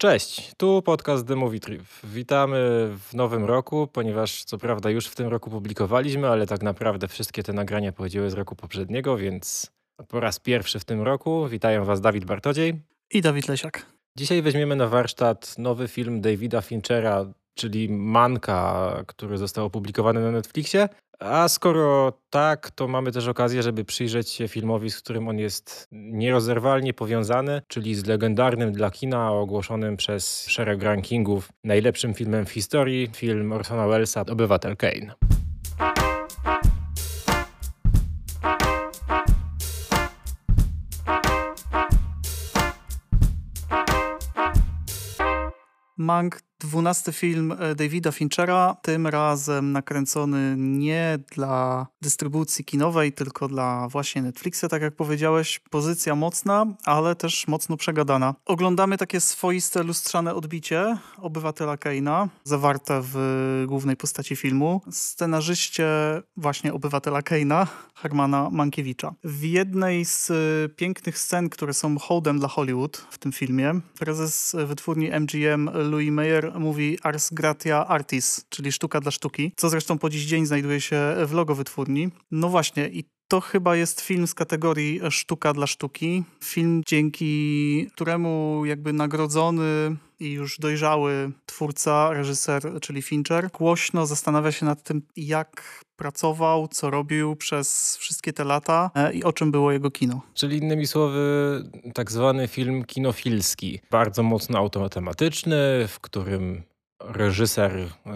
Cześć, tu podcast The Movie Trip. Witamy w nowym roku, ponieważ co prawda już w tym roku publikowaliśmy, ale tak naprawdę wszystkie te nagrania pochodziły z roku poprzedniego, więc po raz pierwszy w tym roku witają Was Dawid Bartodziej i Dawid Lesiak. Dzisiaj weźmiemy na warsztat nowy film Davida Finchera, czyli Manka, który został opublikowany na Netflixie. A skoro tak, to mamy też okazję, żeby przyjrzeć się filmowi, z którym on jest nierozerwalnie powiązany, czyli z legendarnym dla kina, ogłoszonym przez szereg rankingów najlepszym filmem w historii, film Orsona Wellesa Obywatel Kane. Mank Dwunasty film e, Davida Finchera, tym razem nakręcony nie dla dystrybucji kinowej, tylko dla właśnie Netflixa, tak jak powiedziałeś. Pozycja mocna, ale też mocno przegadana. Oglądamy takie swoiste lustrzane odbicie obywatela Keina, zawarte w głównej postaci filmu. Scenarzyście właśnie obywatela Keina, Hermana Mankiewicza. W jednej z e, pięknych scen, które są hołdem dla Hollywood w tym filmie, prezes wytwórni MGM Louis Mayer mówi Ars Gratia Artis, czyli sztuka dla sztuki, co zresztą po dziś dzień znajduje się w logo wytwórni. No właśnie i to chyba jest film z kategorii sztuka dla sztuki. Film, dzięki któremu jakby nagrodzony i już dojrzały twórca, reżyser, czyli Fincher, głośno zastanawia się nad tym, jak pracował, co robił przez wszystkie te lata e, i o czym było jego kino. Czyli innymi słowy, tak zwany film kinofilski, bardzo mocno automatyczny, w którym reżyser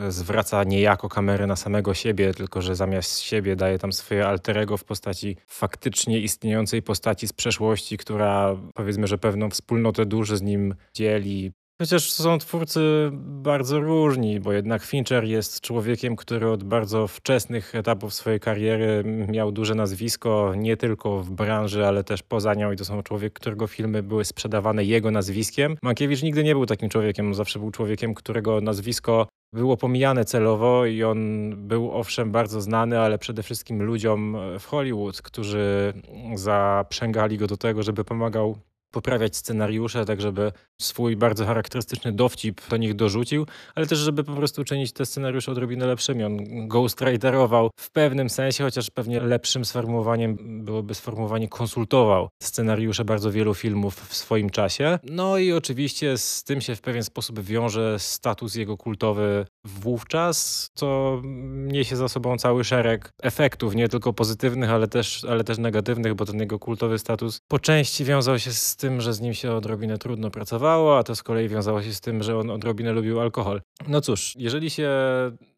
zwraca niejako kamerę na samego siebie, tylko że zamiast siebie daje tam swoje alterego w postaci faktycznie istniejącej postaci z przeszłości, która powiedzmy, że pewną wspólnotę duszy z nim dzieli, Chociaż są twórcy bardzo różni, bo jednak Fincher jest człowiekiem, który od bardzo wczesnych etapów swojej kariery miał duże nazwisko, nie tylko w branży, ale też poza nią i to są człowiek, którego filmy były sprzedawane jego nazwiskiem. Mankiewicz nigdy nie był takim człowiekiem, zawsze był człowiekiem, którego nazwisko było pomijane celowo i on był owszem bardzo znany, ale przede wszystkim ludziom w Hollywood, którzy zaprzęgali go do tego, żeby pomagał poprawiać scenariusze, tak żeby swój bardzo charakterystyczny dowcip do nich dorzucił, ale też żeby po prostu uczynić te scenariusze odrobinę lepszymi. On ghostwriterował w pewnym sensie, chociaż pewnie lepszym sformułowaniem byłoby sformułowanie konsultował scenariusze bardzo wielu filmów w swoim czasie. No i oczywiście z tym się w pewien sposób wiąże status jego kultowy wówczas, co niesie za sobą cały szereg efektów, nie tylko pozytywnych, ale też, ale też negatywnych, bo ten jego kultowy status po części wiązał się z tym, że z nim się odrobinę trudno pracowało, a to z kolei wiązało się z tym, że on odrobinę lubił alkohol. No cóż, jeżeli się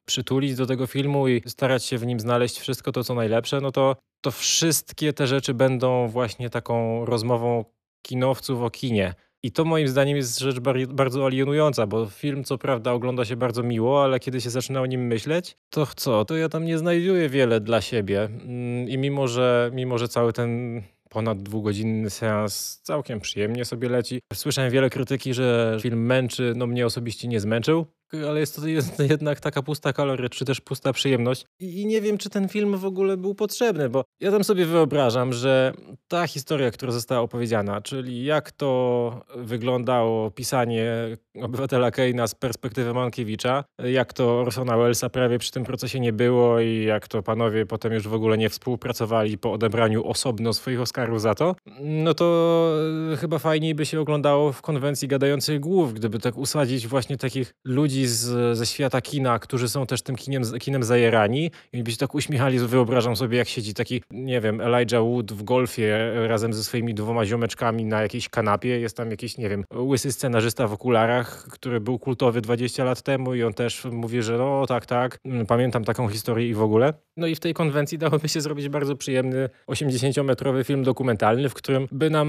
przytulić do tego filmu i starać się w nim znaleźć wszystko to, co najlepsze, no to, to wszystkie te rzeczy będą właśnie taką rozmową kinowców o kinie. I to moim zdaniem jest rzecz bardzo alienująca, bo film co prawda ogląda się bardzo miło, ale kiedy się zaczyna o nim myśleć, to co, to ja tam nie znajduję wiele dla siebie. Mm, I mimo, że, mimo, że cały ten ponad dwugodzinny seans całkiem przyjemnie sobie leci. Słyszałem wiele krytyki, że film męczy, no mnie osobiście nie zmęczył ale jest to jednak taka pusta kaloria, czy też pusta przyjemność. I nie wiem, czy ten film w ogóle był potrzebny, bo ja tam sobie wyobrażam, że ta historia, która została opowiedziana, czyli jak to wyglądało pisanie obywatela Keina z perspektywy Mankiewicza, jak to Orsona Wellesa prawie przy tym procesie nie było i jak to panowie potem już w ogóle nie współpracowali po odebraniu osobno swoich Oscarów za to, no to chyba fajniej by się oglądało w konwencji gadających głów, gdyby tak usadzić właśnie takich ludzi z, ze świata kina, którzy są też tym kinem, kinem zajerani i by się tak uśmiechali, wyobrażam sobie jak siedzi taki, nie wiem, Elijah Wood w golfie razem ze swoimi dwoma ziomeczkami na jakiejś kanapie, jest tam jakiś, nie wiem, łysy scenarzysta w okularach, który był kultowy 20 lat temu i on też mówi, że no tak, tak, mm, pamiętam taką historię i w ogóle. No i w tej konwencji dałoby się zrobić bardzo przyjemny 80-metrowy film dokumentalny, w którym by nam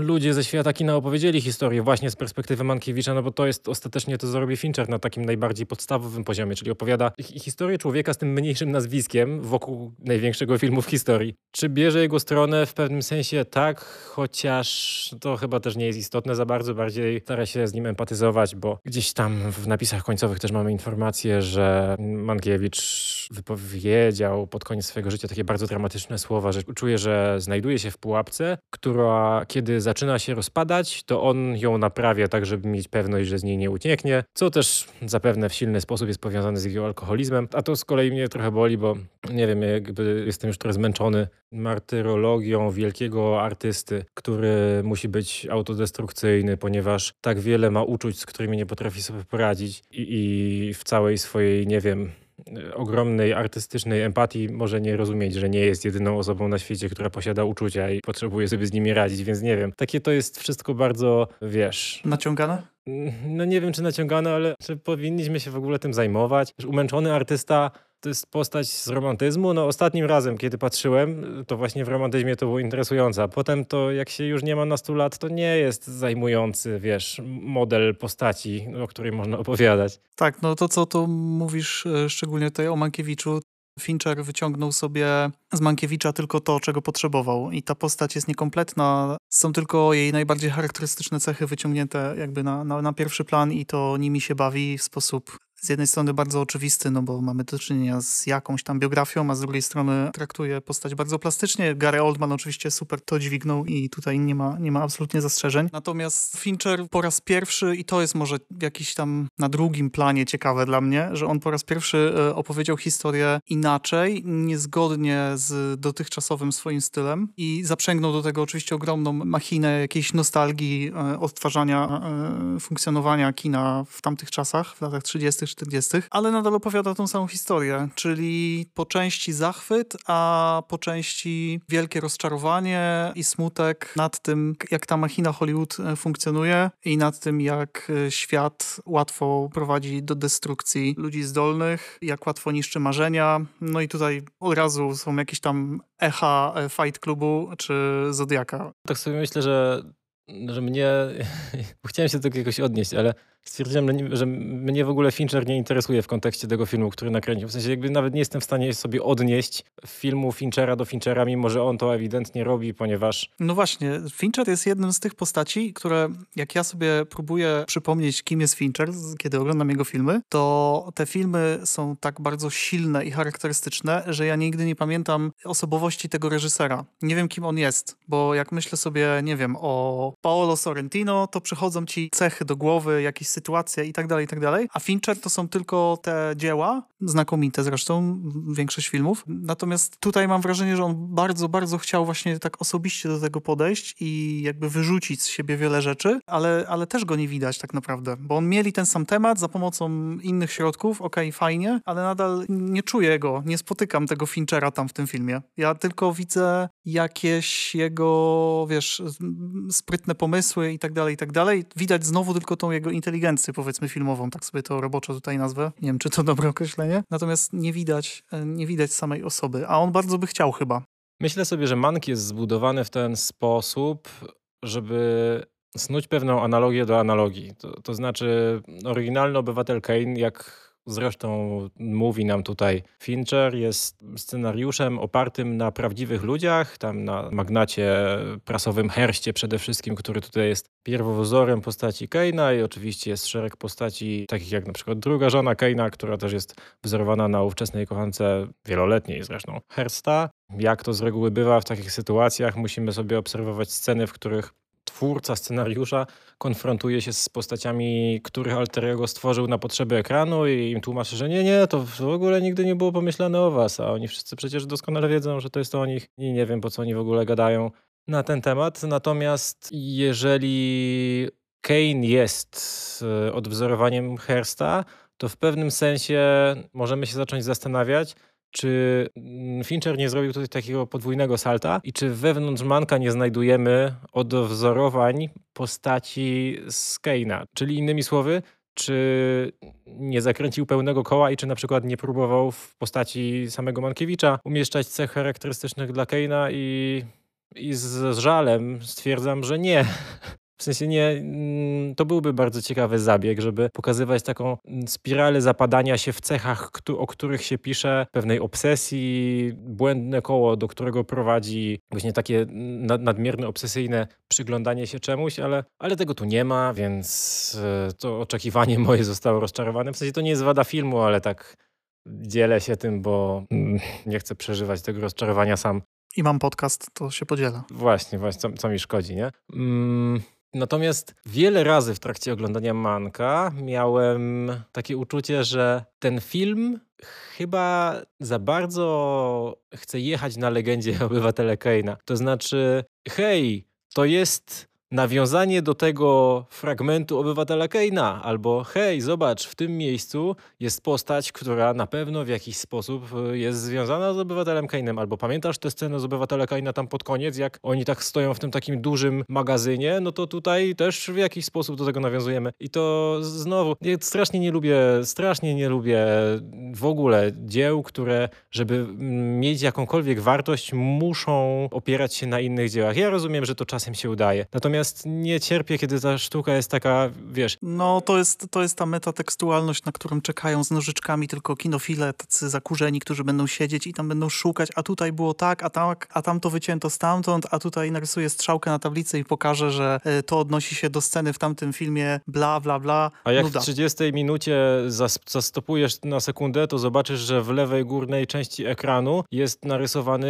ludzie ze świata kina opowiedzieli historię właśnie z perspektywy Mankiewicza, no bo to jest ostatecznie to, co robi Fincher na takim takim najbardziej podstawowym poziomie, czyli opowiada historię człowieka z tym mniejszym nazwiskiem wokół największego filmu w historii. Czy bierze jego stronę? W pewnym sensie tak, chociaż to chyba też nie jest istotne za bardzo, bardziej stara się z nim empatyzować, bo gdzieś tam w napisach końcowych też mamy informację, że Mankiewicz wypowiedział pod koniec swojego życia takie bardzo dramatyczne słowa, że czuje, że znajduje się w pułapce, która kiedy zaczyna się rozpadać, to on ją naprawia tak, żeby mieć pewność, że z niej nie ucieknie, co też zapewne w silny sposób jest powiązane z jego alkoholizmem. A to z kolei mnie trochę boli, bo nie wiem, jakby jestem już trochę zmęczony martyrologią wielkiego artysty, który musi być autodestrukcyjny, ponieważ tak wiele ma uczuć, z którymi nie potrafi sobie poradzić i, i w całej swojej, nie wiem, ogromnej artystycznej empatii może nie rozumieć, że nie jest jedyną osobą na świecie, która posiada uczucia i potrzebuje sobie z nimi radzić, więc nie wiem. Takie to jest wszystko bardzo, wiesz... Naciągane? No nie wiem, czy naciągane, ale czy powinniśmy się w ogóle tym zajmować? Umęczony artysta to jest postać z romantyzmu. No ostatnim razem, kiedy patrzyłem, to właśnie w romantyzmie to było interesujące. A potem to, jak się już nie ma na 100 lat, to nie jest zajmujący, wiesz, model postaci, o której można opowiadać. Tak, no to co tu mówisz, e, szczególnie tutaj o Mankiewiczu, Fincher wyciągnął sobie z Mankiewicza tylko to, czego potrzebował i ta postać jest niekompletna. Są tylko jej najbardziej charakterystyczne cechy wyciągnięte jakby na, na, na pierwszy plan i to nimi się bawi w sposób z jednej strony bardzo oczywisty, no bo mamy do czynienia z jakąś tam biografią, a z drugiej strony traktuje postać bardzo plastycznie. Gary Oldman oczywiście super to dźwignął i tutaj nie ma, nie ma absolutnie zastrzeżeń. Natomiast Fincher po raz pierwszy, i to jest może jakiś tam na drugim planie ciekawe dla mnie, że on po raz pierwszy e, opowiedział historię inaczej, niezgodnie z dotychczasowym swoim stylem i zaprzęgnął do tego oczywiście ogromną machinę jakiejś nostalgii e, odtwarzania e, funkcjonowania kina w tamtych czasach, w latach 30 40., ale nadal opowiada tą samą historię, czyli po części zachwyt, a po części wielkie rozczarowanie i smutek nad tym, jak ta machina Hollywood e, funkcjonuje i nad tym, jak e, świat łatwo prowadzi do destrukcji ludzi zdolnych, jak łatwo niszczy marzenia. No i tutaj od razu są jakieś tam echa e, Fight Clubu czy Zodiaka. Tak sobie myślę, że że mnie, chciałem się do tego jakoś odnieść, ale stwierdziłem, że mnie w ogóle Fincher nie interesuje w kontekście tego filmu, który nakręcił. W sensie jakby nawet nie jestem w stanie sobie odnieść filmu Finchera do Finchera, mimo że on to ewidentnie robi, ponieważ... No właśnie, Fincher jest jednym z tych postaci, które jak ja sobie próbuję przypomnieć, kim jest Fincher, kiedy oglądam jego filmy, to te filmy są tak bardzo silne i charakterystyczne, że ja nigdy nie pamiętam osobowości tego reżysera. Nie wiem, kim on jest, bo jak myślę sobie, nie wiem, o Paolo Sorrentino, to przychodzą ci cechy do głowy, jakieś sytuacje i tak dalej, i tak dalej. A Fincher to są tylko te dzieła, znakomite zresztą, większość filmów. Natomiast tutaj mam wrażenie, że on bardzo, bardzo chciał właśnie tak osobiście do tego podejść i jakby wyrzucić z siebie wiele rzeczy, ale, ale też go nie widać tak naprawdę, bo on mieli ten sam temat za pomocą innych środków, okej, okay, fajnie, ale nadal nie czuję go, nie spotykam tego Finchera tam w tym filmie. Ja tylko widzę jakieś jego, wiesz, sprytne pomysły i tak dalej, i tak dalej. Widać znowu tylko tą jego inteligencję powiedzmy filmową, tak sobie to roboczo tutaj nazwę. Nie wiem, czy to dobre określenie. Natomiast nie widać, e, nie widać samej osoby, a on bardzo by chciał chyba. Myślę sobie, że Mank jest zbudowany w ten sposób, żeby snuć pewną analogię do analogii. To, to znaczy, oryginalny obywatel Kane, jak Zresztą mówi nam tutaj Fincher, jest scenariuszem opartym na prawdziwych ludziach, tam na magnacie prasowym Herście przede wszystkim, który tutaj jest pierwowzorem postaci Keina i oczywiście jest szereg postaci takich jak na przykład druga żona Keina, która też jest wzorowana na ówczesnej kochance wieloletniej zresztą Hersta. Jak to z reguły bywa w takich sytuacjach, musimy sobie obserwować sceny, w których twórca scenariusza konfrontuje się z postaciami, których alter ego stworzył na potrzeby ekranu i im tłumaczy, że nie, nie, to w ogóle nigdy nie było pomyślane o was, a oni wszyscy przecież doskonale wiedzą, że to jest o nich i nie wiem, po co oni w ogóle gadają na ten temat. Natomiast jeżeli Kane jest e, odwzorowaniem Hersta, to w pewnym sensie możemy się zacząć zastanawiać, czy mm, Fincher nie zrobił tutaj takiego podwójnego salta i czy wewnątrz Manka nie znajdujemy odwzorowań postaci z Keina? Czyli innymi słowy, czy nie zakręcił pełnego koła i czy na przykład nie próbował w postaci samego Mankiewicza umieszczać cech charakterystycznych dla Keina i, i z żalem stwierdzam, że nie. W sensie nie, mm, to byłby bardzo ciekawy zabieg, żeby pokazywać taką spiralę zapadania się w cechach, o których się pisze, pewnej obsesji, błędne koło, do którego prowadzi właśnie takie nadmierne, obsesyjne przyglądanie się czemuś, ale, ale tego tu nie ma, więc e, to oczekiwanie moje zostało rozczarowane. W sensie to nie jest wada filmu, ale tak dzielę się tym, bo mm, nie chcę przeżywać tego rozczarowania sam. I mam podcast, to się podzielę. Właśnie, właśnie, co, co mi szkodzi, nie? Mm, natomiast wiele razy w trakcie oglądania Manka miałem takie uczucie, że ten film chyba za bardzo chce jechać na legendzie obywatele Keina. To znaczy, hej, to jest nawiązanie do tego fragmentu obywatela Keina, albo hej, zobacz, w tym miejscu jest postać, która na pewno w jakiś sposób e, jest związana z obywatelem Keinem, albo pamiętasz tę scenę z obywatela Keina tam pod koniec, jak oni tak stoją w tym takim dużym magazynie, no to tutaj też w jakiś sposób do tego nawiązujemy. I to znowu, strasznie nie lubię, strasznie nie lubię w ogóle dzieł, które, żeby mieć jakąkolwiek wartość, muszą opierać się na innych dziełach. Ja rozumiem, że to czasem się udaje. Natomiast Natomiast nie cierpię, kiedy ta sztuka jest taka, wiesz... No, to jest, to jest ta metatekstualność, na którą czekają z nożyczkami tylko kinofile, tacy zakurzeni, którzy będą siedzieć i tam będą szukać, a tutaj było tak, a, tak, a tam to wycięto stamtąd, a tutaj narysuję strzałkę na tablicy i pokażę, że e, to odnosi się do sceny w tamtym filmie, bla, bla, bla. A jak Nuda. w 30 minucie zastopujesz na sekundę, to zobaczysz, że w lewej górnej części ekranu jest narysowany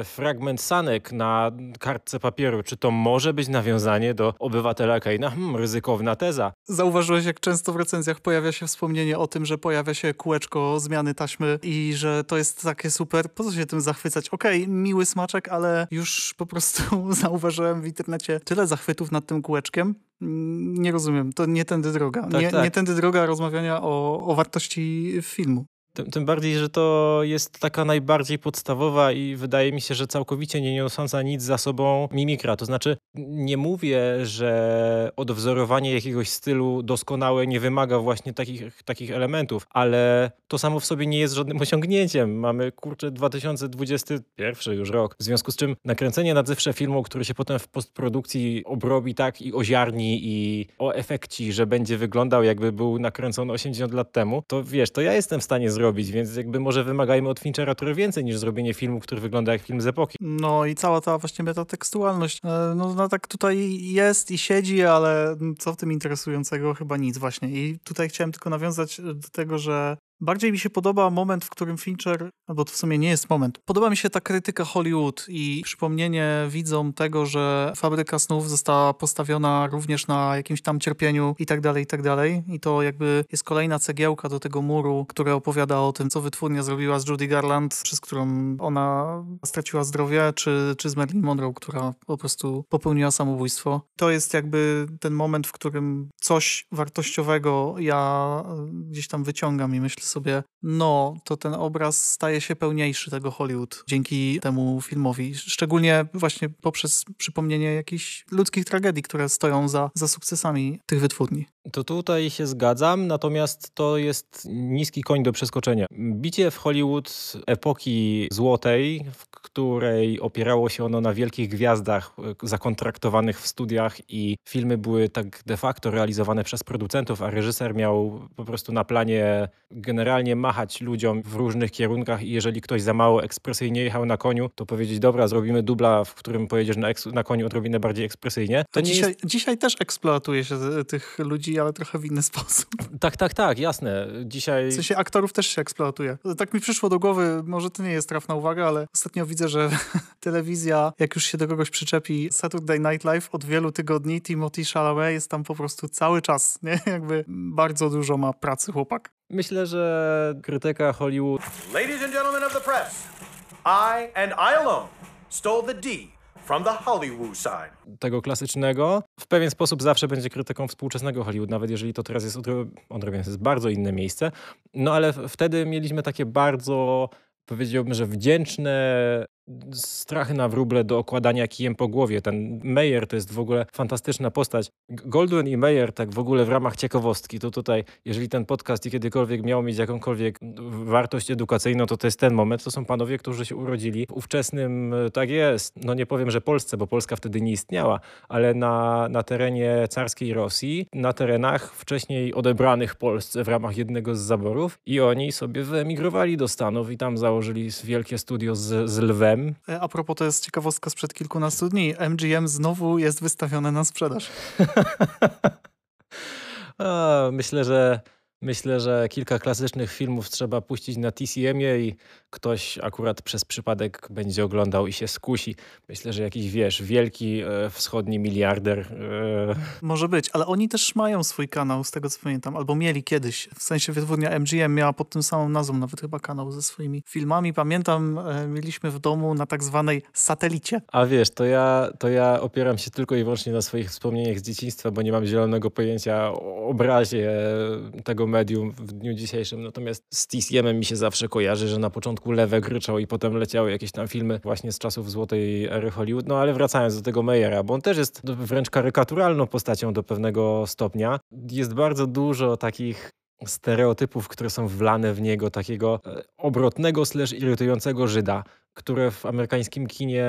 e, fragment sanek na kartce papieru. Czy to może być nawiązane nawiązanie do obywatela Keina. Hmm, ryzykowna teza. Zauważyłeś, jak często w recenzjach pojawia się wspomnienie o tym, że pojawia się kółeczko zmiany taśmy i że to jest takie super. Po co się tym zachwycać? Okej, okay, miły smaczek, ale już po prostu zauważyłem w internecie tyle zachwytów nad tym kółeczkiem, mm, nie rozumiem, to nie tędy droga. Tak, nie, tak. nie tędy droga rozmawiania o, o wartości filmu. Tym, tym, bardziej, że to jest taka najbardziej podstawowa i wydaje mi się, że całkowicie nie niosąca nic za sobą mimikra. To znaczy, nie mówię, że odwzorowanie jakiegoś stylu doskonałe nie wymaga właśnie takich, takich elementów, ale to samo w sobie nie jest żadnym osiągnięciem. Mamy kurczę 2021 już rok. W związku z czym nakręcenie nadzewsze filmu, który się potem w postprodukcji obrobi tak i oziarni i o efekci, że będzie wyglądał jakby był nakręcony 80 lat temu, to wiesz, to ja jestem w stanie zrobić zrobić, więc jakby może wymagajmy od Finchera trochę więcej niż zrobienie filmu, który wygląda jak film z epoki. No i cała ta właśnie metatekstualność, e, no, no tak tutaj jest i siedzi, ale co w tym interesującego? Chyba nic właśnie. I tutaj chciałem tylko nawiązać do tego, że Bardziej mi się podoba moment, w którym Fincher, albo to w sumie nie jest moment, podoba mi się ta krytyka Hollywood i przypomnienie widzom tego, że Fabryka Snów została postawiona również na jakimś tam cierpieniu i tak dalej, i tak dalej. I to jakby jest kolejna cegiełka do tego muru, która opowiada o tym, co wytwórnia zrobiła z Judy Garland, przez którą ona straciła zdrowie, czy, czy z Marilyn Monroe, która po prostu popełniła samobójstwo. To jest jakby ten moment, w którym coś wartościowego ja gdzieś tam wyciągam i myślę sobie, no, to ten obraz staje się pełniejszy tego Hollywood dzięki temu filmowi. Szczególnie właśnie poprzez przypomnienie jakichś ludzkich tragedii, które stoją za, za sukcesami tych wytwórni. To tutaj się zgadzam, natomiast to jest niski koń do przeskoczenia. Bicie w Hollywood epoki złotej, w której opierało się ono na wielkich gwiazdach e, zakontraktowanych w studiach i filmy były tak de facto realizowane przez producentów, a reżyser miał po prostu na planie generalnie machać ludziom w różnych kierunkach i jeżeli ktoś za mało ekspresyjnie jechał na koniu, to powiedzieć, dobra, zrobimy dubla, w którym pojedziesz na, na koniu odrobinę bardziej ekspresyjnie. To dzisiaj, jest... dzisiaj też eksploatuje się tych ludzi, ale trochę w inny sposób. Tak, tak, tak, jasne. Dzisiaj... W sensie aktorów też się eksploatuje. Tak mi przyszło do głowy, może to nie jest trafna uwaga, ale ostatnio widzę, że telewizja, jak już się do kogoś przyczepi Saturday Night Live od wielu tygodni, Timothy Chalamet jest tam po prostu cały czas, nie? Jakby bardzo dużo ma pracy chłopak. Myślę, że krytyka Hollywood... Ladies and gentlemen of the press, I and I alone stole the D from the Hollywood sign. Tego klasycznego w pewien sposób zawsze będzie krytyką współczesnego Hollywood, nawet jeżeli to teraz jest odrobinę jest bardzo inne miejsce. No ale wtedy mieliśmy takie bardzo powiedziałbym, że wdzięczne strachy na wróble do okładania kijem po głowie. Ten Meyer to jest w ogóle fantastyczna postać. Goldwyn i Meyer, tak w ogóle w ramach ciekawostki, to tutaj, jeżeli ten podcast kiedykolwiek miał mieć jakąkolwiek wartość edukacyjną, to to jest ten moment. To są panowie, którzy się urodzili w ówczesnym, tak jest, no nie powiem, że Polsce, bo Polska wtedy nie istniała, ale na, na terenie carskiej Rosji, na terenach wcześniej odebranych Polsce w ramach jednego z zaborów i oni sobie wyemigrowali do Stanów i tam założyli wielkie studio z, z lwem. E, a propos, to jest ciekawostka sprzed kilkunastu dni. MGM znowu jest wystawione na sprzedaż. myślę, że Myślę, że kilka klasycznych filmów trzeba puścić na TCM-ie i ktoś akurat przez przypadek będzie oglądał i się skusi. Myślę, że jakiś, wiesz, wielki e, wschodni miliarder. E... Może być, ale oni też mają swój kanał, z tego co pamiętam, albo mieli kiedyś. W sensie wytwórnia MGM miała pod tym samą nazwą nawet chyba kanał ze swoimi filmami. Pamiętam, e, mieliśmy w domu na tak zwanej satelicie. A wiesz, to ja, to ja opieram się tylko i wyłącznie na swoich wspomnieniach z dzieciństwa, bo nie mam zielonego pojęcia o obrazie tego medium w dniu dzisiejszym. Natomiast z TCM mi się zawsze kojarzy, że na początku Lewek ryczał i potem leciały jakieś tam filmy właśnie z czasów złotej ery Hollywood. No ale wracając do tego Meyera, bo on też jest wręcz karykaturalną postacią do pewnego stopnia. Jest bardzo dużo takich stereotypów, które są wlane w niego, takiego e, obrotnego slash irytującego Żyda, które w amerykańskim kinie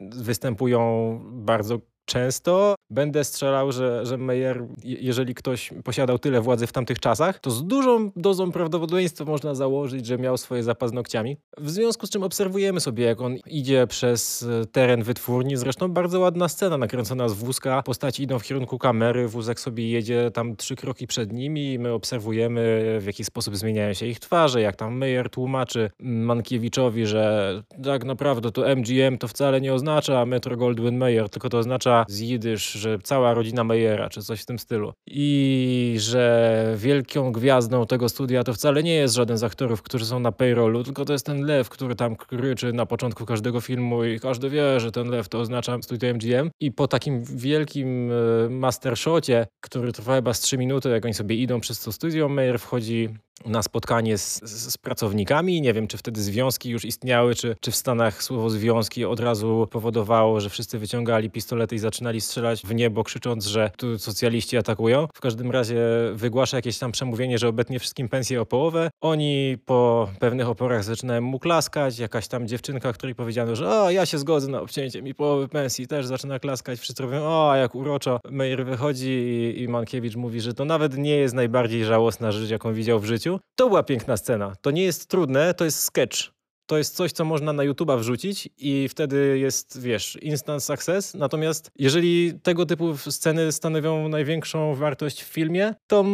występują bardzo często będę strzelał, że, że Meyer, jeżeli ktoś posiadał tyle władzy w tamtych czasach, to z dużą dozą prawdopodobieństwa można założyć, że miał swoje zapasnokciami. W związku z czym obserwujemy sobie, jak on idzie przez e, teren wytwórni. Zresztą bardzo ładna scena nakręcona z wózka. Postaci idą w kierunku kamery, wózek sobie jedzie tam trzy kroki przed nimi i my obserwujemy, w jaki sposób zmieniają się ich twarze, jak tam Meyer tłumaczy Mankiewiczowi, że tak naprawdę to MGM to wcale nie oznacza Metro Goldwyn Mayer, tylko to oznacza z jidysz, że cała rodzina Meyera, czy coś w tym stylu. I że wielką gwiazdą tego studia to wcale nie jest żaden z aktorów, którzy są na payrollu, tylko to jest ten lew, który tam kryczy na początku każdego filmu i każdy wie, że ten lew to oznacza studio MGM. I po takim wielkim e, mastershocie, który trwa chyba z 3 minuty, jak oni sobie idą przez to studio, Meyer wchodzi na spotkanie z, z, z, pracownikami. Nie wiem, czy wtedy związki już istniały, czy, czy w Stanach słowo związki od razu powodowało, że wszyscy wyciągali pistolety i zaczynali strzelać w niebo, krzycząc, że tu socjaliści atakują. W każdym razie wygłasza jakieś tam przemówienie, że obetnie wszystkim pensję o połowę. Oni po pewnych oporach zaczynają mu klaskać. Jakaś tam dziewczynka, której powiedziano, że o, ja się zgodzę na obcięcie mi połowy pensji, też zaczyna klaskać. Wszyscy robią, o, jak uroczo. Meyer wychodzi i, i Mankiewicz mówi, że to nawet nie jest najbardziej żałosna rzecz, jaką widział w życiu. To była piękna scena. To nie jest trudne, to jest sketch to jest coś, co można na YouTube'a wrzucić i wtedy jest, wiesz, instant success. Natomiast jeżeli tego typu sceny stanowią największą wartość w filmie, to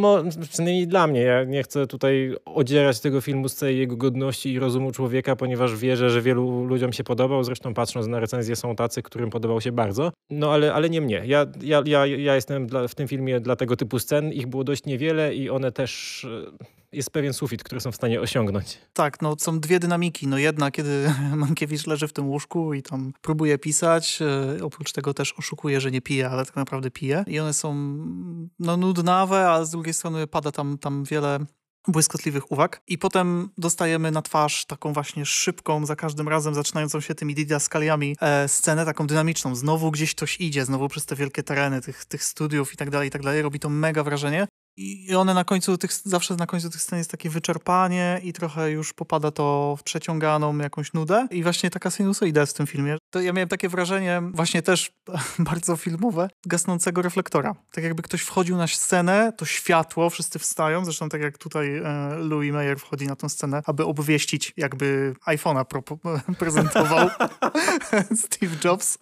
przynajmniej dla mnie, ja nie chcę tutaj odzierać tego filmu z całej jego godności i rozumu człowieka, ponieważ wierzę, że wielu ludziom się podobał. Zresztą patrząc na recenzję są tacy, którym podobał się bardzo. No ale, ale nie mnie. Ja, ja, ja, ja jestem dla, w tym filmie dla tego typu scen. Ich było dość niewiele i one też jest pewien sufit, który są w stanie osiągnąć. Tak, no są dwie dynamiki. No jedna, kiedy Mankiewicz leży w tym łóżku i tam próbuje pisać, e, oprócz tego też oszukuje, że nie pije, ale tak naprawdę pije. I one są no nudnawe, a z drugiej strony pada tam, tam wiele błyskotliwych uwag. I potem dostajemy na twarz taką właśnie szybką, za każdym razem zaczynającą się tymi didaskaliami e, scenę, taką dynamiczną. Znowu gdzieś ktoś idzie, znowu przez te wielkie tereny tych, tych studiów i tak dalej, i tak dalej. Robi to mega wrażenie. I one na końcu tych, zawsze na końcu tych scen jest takie wyczerpanie i trochę już popada to w przeciąganą jakąś nudę. I właśnie taka sinusoida jest w tym filmie. To ja miałem takie wrażenie, właśnie też bardzo filmowe, gasnącego reflektora. Tak jakby ktoś wchodził na scenę, to światło, wszyscy wstają, zresztą tak jak tutaj e, Louis Mayer wchodzi na tę scenę, aby obwieścić, jakby iPhone'a prezentował Steve Jobs,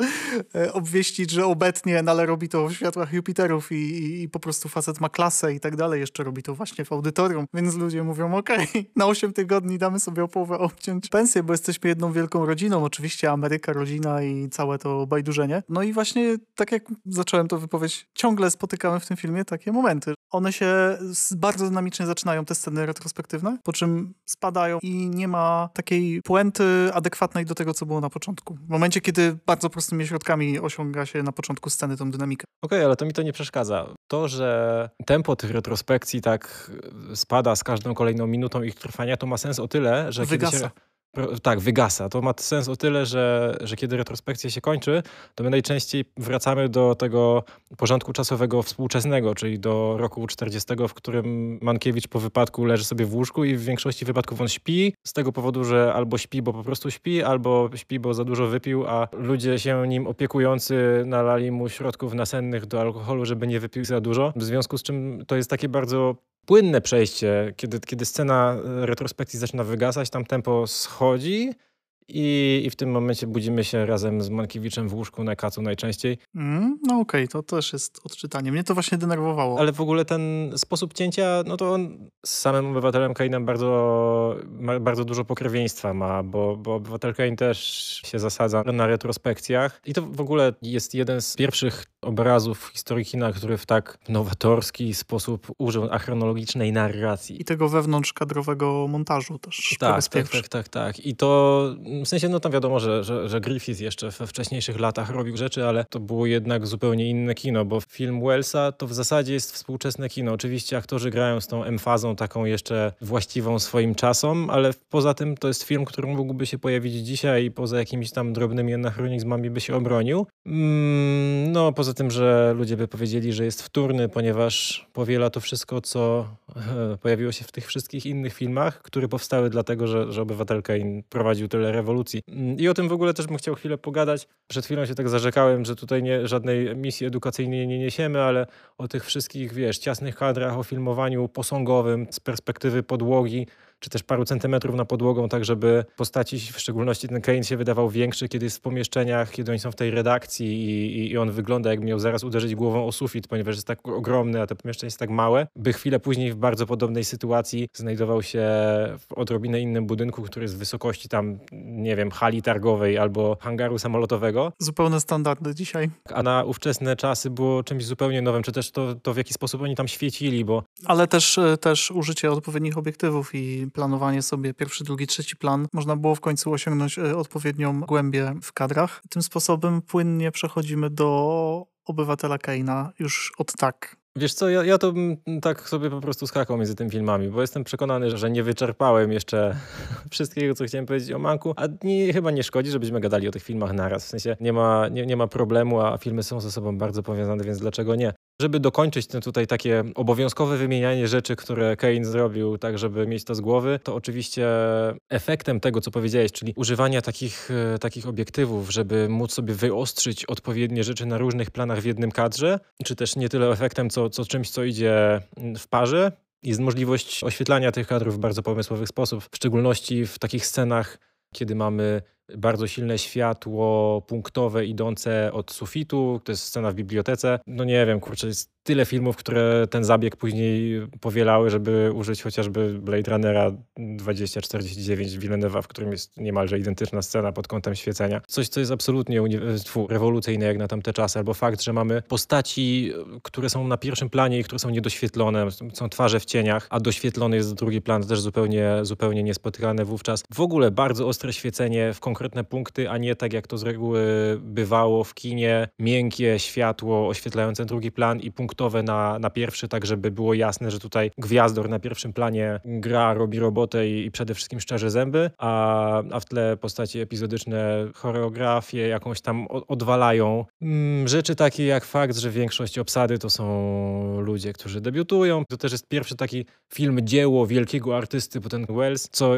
e, obwieścić, że obecnie, no ale robi to w światłach Jupiterów i, i, i po prostu facet ma klasę i tak dalej. Jeszcze robi to właśnie w audytorium, więc ludzie mówią, okej, okay, na 8 tygodni damy sobie o połowę obciąć pensję, bo jesteśmy jedną wielką rodziną. Oczywiście Ameryka, rodzina i całe to bajdurzenie. No i właśnie tak jak zacząłem to wypowiedź, ciągle spotykamy w tym filmie takie momenty. One się bardzo dynamicznie zaczynają, te sceny retrospektywne, po czym spadają i nie ma takiej puenty adekwatnej do tego, co było na początku. W momencie, kiedy bardzo prostymi środkami osiąga się na początku sceny tą dynamikę. Okej, okay, ale to mi to nie przeszkadza. To, że tempo tych retrospekcji tak spada z każdą kolejną minutą ich trwania, to ma sens o tyle, że Wygasa. Kiedy się tak, wygasa. To ma sens o tyle, że, że kiedy retrospekcja się kończy, to my najczęściej wracamy do tego porządku czasowego współczesnego, czyli do roku 40, w którym Mankiewicz po wypadku leży sobie w łóżku i w większości wypadków on śpi, z tego powodu, że albo śpi, bo po prostu śpi, albo śpi, bo za dużo wypił, a ludzie się nim opiekujący nalali mu środków nasennych do alkoholu, żeby nie wypił za dużo. W związku z czym to jest takie bardzo płynne przejście, kiedy, kiedy scena retrospekcji zaczyna wygasać, tam tempo schodzi i, I w tym momencie budzimy się razem z Mankiewiczem w łóżku na kacu najczęściej. Mm, no okej, okay, to też jest odczytanie. Mnie to właśnie denerwowało. Ale w ogóle ten sposób cięcia, no to on z samym obywatelem Kainem bardzo, bardzo dużo pokrewieństwa ma, bo, bo obywatel Kain też się zasadza na retrospekcjach. I to w ogóle jest jeden z pierwszych obrazów w historii kina, który w tak nowatorski sposób użył achronologicznej narracji. I tego wewnątrzkadrowego montażu też. Tak, tak, tak, tak, tak. I to w sensie, no tam wiadomo, że, że, że Griffith jeszcze we wcześniejszych latach robił rzeczy, ale to było jednak zupełnie inne kino, bo film Wellsa to w zasadzie jest współczesne kino. Oczywiście aktorzy grają z tą emfazą taką jeszcze właściwą swoim czasom, ale poza tym to jest film, który mógłby się pojawić dzisiaj i poza jakimiś tam drobnymi anachronizmami by się obronił. Mm, no, poza tym, że ludzie by powiedzieli, że jest wtórny, ponieważ powiela to wszystko, co e, pojawiło się w tych wszystkich innych filmach, które powstały dlatego, że, że obywatelka prowadził tyle rewolucji rewolucji. Mm, I o tym w ogóle też bym chciał chwilę pogadać. Przed chwilą się tak zarzekałem, że tutaj nie, żadnej misji edukacyjnej nie niesiemy, ale o tych wszystkich, wiesz, ciasnych kadrach, o filmowaniu posągowym z perspektywy podłogi, czy też paru centymetrów na podłogą, tak żeby postaci, w szczególności ten Kane się wydawał większy, kiedy jest w pomieszczeniach, kiedy oni są w tej redakcji i, i on wygląda jak miał zaraz uderzyć głową o sufit, ponieważ jest tak ogromny, a to pomieszczenie jest tak małe, by chwilę później w bardzo podobnej sytuacji znajdował się w odrobinę innym budynku, który jest w wysokości tam, nie wiem, hali targowej albo hangaru samolotowego. Zupełne standardy dzisiaj. A na ówczesne czasy było czymś zupełnie nowym, czy też to, to w jaki sposób oni tam świecili, bo... Ale też, też użycie odpowiednich obiektywów i planowanie sobie pierwszy, drugi, trzeci plan, można było w końcu osiągnąć e, odpowiednią głębię w kadrach. Tym sposobem płynnie przechodzimy do obywatela Keina już od tak. Wiesz co, ja, ja to tak sobie po prostu skakał między tymi filmami, bo jestem przekonany, że nie wyczerpałem jeszcze wszystkiego, co chciałem powiedzieć o Manku, a nie, chyba nie szkodzi, żebyśmy gadali o tych filmach naraz. W sensie nie ma, nie, nie ma problemu, a filmy są ze sobą bardzo powiązane, więc dlaczego nie? Żeby dokończyć ten tutaj takie obowiązkowe wymienianie rzeczy, które Kane zrobił, tak żeby mieć to z głowy, to oczywiście efektem tego, co powiedziałeś, czyli używania takich, e, takich obiektywów, żeby móc sobie wyostrzyć odpowiednie rzeczy na różnych planach w jednym kadrze, czy też nie tyle efektem, co, co czymś, co idzie w parze, jest możliwość oświetlania tych kadrów w bardzo pomysłowy sposób, w szczególności w takich scenach, kiedy mamy bardzo silne światło punktowe idące od sufitu, to jest scena w bibliotece. No nie wiem, kurczę, jest tyle filmów, które ten zabieg później powielały, żeby użyć chociażby Blade Runnera 2049 Villeneuve'a, w którym jest niemalże identyczna scena pod kątem świecenia. Coś, co jest absolutnie rewolucyjne jak na tamte czasy, albo fakt, że mamy postaci, które są na pierwszym planie i które są niedoświetlone, są twarze w cieniach, a doświetlony jest drugi plan, też zupełnie, zupełnie niespotykane wówczas. W ogóle bardzo ostre świecenie w konkretne punkty, a nie tak jak to z reguły bywało w kinie, miękkie światło oświetlające drugi plan i punkt punktowe na, na pierwszy, tak żeby było jasne, że tutaj gwiazdor na pierwszym planie gra, robi robotę i, i przede wszystkim szczerze zęby, a, a w tle postaci epizodyczne choreografię jakąś tam odwalają. Mm, rzeczy takie jak fakt, że większość obsady to są ludzie, którzy debiutują. To też jest pierwszy taki film, dzieło wielkiego artysty, bo ten Wells, co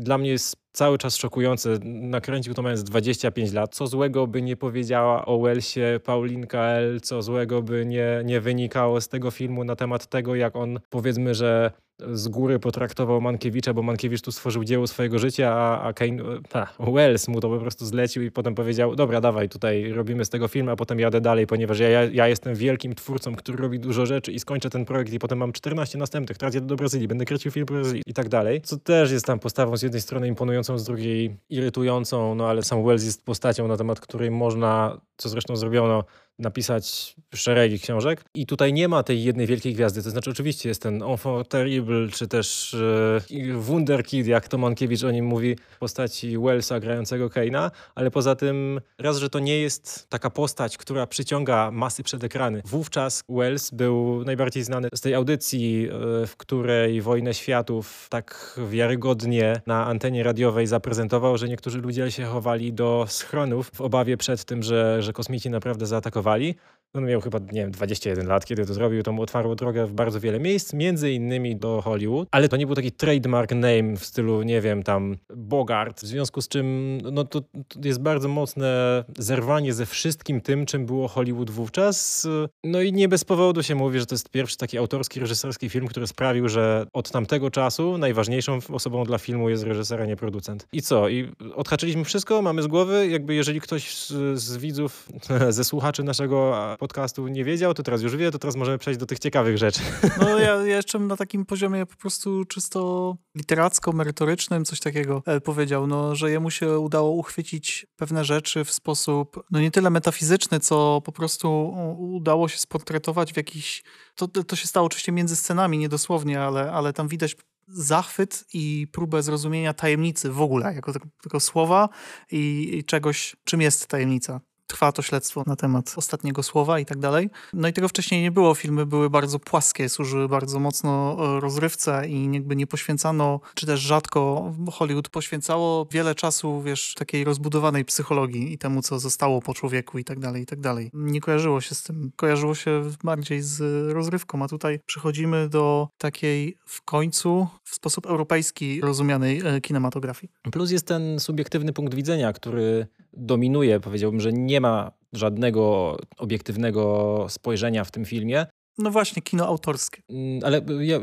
dla mnie jest cały czas szokujące. Nakręcił to mając 25 lat. Co złego by nie powiedziała o Wellsie Paulinka L., co złego by nie, nie wynikało z tego filmu na temat tego, jak on powiedzmy, że z góry potraktował Mankiewicza, bo Mankiewicz tu stworzył dzieło swojego życia, a, a Kane, ta, Wells mu to po prostu zlecił i potem powiedział, dobra, dawaj, tutaj robimy z tego film, a potem jadę dalej, ponieważ ja, ja, jestem wielkim twórcą, który robi dużo rzeczy i skończę ten projekt i potem mam 14 następnych, teraz jadę do Brazylii, będę kręcił film w Brazylii i tak dalej, co też jest tam postawą z jednej strony imponującą, z drugiej irytującą, no ale sam Wells jest postacią, na temat której można, co zresztą zrobiono, napisać szeregi książek. I tutaj nie ma tej jednej wielkiej gwiazdy. To znaczy, oczywiście jest ten enfant terrible, czy też e, wunderkid, jak to Mankiewicz o nim mówi, w postaci Wellsa grającego Keina, ale poza tym raz, że to nie jest taka postać, która przyciąga masy przed ekrany. Wówczas Wells był najbardziej znany z tej audycji, e, w której Wojnę Światów tak wiarygodnie na antenie radiowej zaprezentował, że niektórzy ludzie się chowali do schronów w obawie przed tym, że, że kosmici naprawdę zaatakowali zrezygnowali, on miał chyba, nie wiem, 21 lat, kiedy to zrobił. To mu otwarło drogę w bardzo wiele miejsc, między innymi do Hollywood. Ale to nie był taki trademark name w stylu, nie wiem, tam Bogart. W związku z czym, no to, to jest bardzo mocne zerwanie ze wszystkim tym, czym było Hollywood wówczas. No i nie bez powodu się mówi, że to jest pierwszy taki autorski, reżyserski film, który sprawił, że od tamtego czasu najważniejszą osobą dla filmu jest reżyser, a nie producent. I co? I odhaczyliśmy wszystko, mamy z głowy. Jakby jeżeli ktoś z, z widzów, ze słuchaczy naszego podcastu nie wiedział, to teraz już wie, to teraz możemy przejść do tych ciekawych rzeczy. No ja, ja jeszcze na takim poziomie po prostu czysto literacko-merytorycznym coś takiego e, powiedział, no, że jemu się udało uchwycić pewne rzeczy w sposób no nie tyle metafizyczny, co po prostu udało się sportretować w jakiś... To, to się stało oczywiście między scenami, niedosłownie, ale, ale tam widać zachwyt i próbę zrozumienia tajemnicy w ogóle, jako tego słowa i, i czegoś, czym jest tajemnica trwa to śledztwo na temat ostatniego słowa i tak dalej. No i tego wcześniej nie było. Filmy były bardzo płaskie, służyły bardzo mocno e, rozrywce i jakby nie poświęcano, czy też rzadko Hollywood poświęcało wiele czasu, wiesz, takiej rozbudowanej psychologii i temu, co zostało po człowieku i tak dalej, i tak dalej. Nie kojarzyło się z tym. Kojarzyło się bardziej z rozrywką, a tutaj przechodzimy do takiej w końcu w sposób europejski rozumianej e, kinematografii. Plus jest ten subiektywny punkt widzenia, który dominuje. Powiedziałbym, że nie ma żadnego obiektywnego spojrzenia w tym filmie. No właśnie, kino autorskie. Mm, ale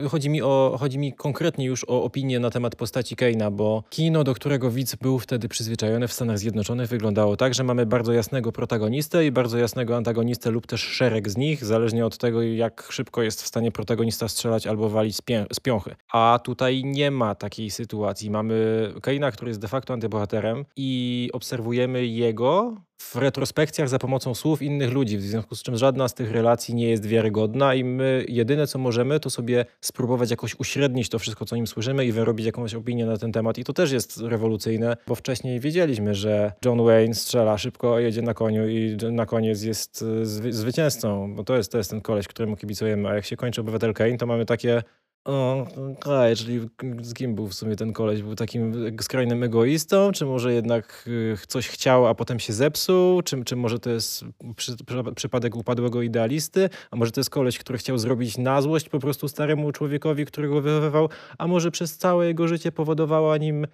chodzi mi, o, chodzi mi konkretnie już o opinię na temat postaci Keina, bo kino, do którego widz był wtedy przyzwyczajony w Stanach Zjednoczonych, wyglądało tak, że mamy bardzo jasnego protagonistę i bardzo jasnego antagonistę lub też szereg z nich, zależnie od tego, jak szybko jest w stanie protagonista strzelać albo walić z, pię z piąchy. A tutaj nie ma takiej sytuacji. Mamy Keina, który jest de facto antybohaterem i obserwujemy jego w retrospekcjach za pomocą słów innych ludzi, w związku z czym żadna z tych relacji nie jest wiarygodna i my jedyne co możemy to sobie spróbować jakoś uśrednić to wszystko, co nim słyszymy i wyrobić jakąś opinię na ten temat. I to też jest rewolucyjne, bo wcześniej wiedzieliśmy, że John Wayne strzela szybko, jedzie na koniu i na koniec jest e, zwy zwycięzcą, bo to jest, to jest ten koleś, któremu kibicujemy, a jak się kończy Obywatel Kane, to mamy takie o, okay, czyli z kim był w sumie ten koleś? Był takim skrajnym egoistą, czy może jednak y, coś chciał, a potem się zepsuł? Czy, czy może to jest przy, przypadek upadłego idealisty? A może to jest koleś, który chciał zrobić na złość po prostu staremu człowiekowi, którego wychowywał? A może przez całe jego życie powodowała nim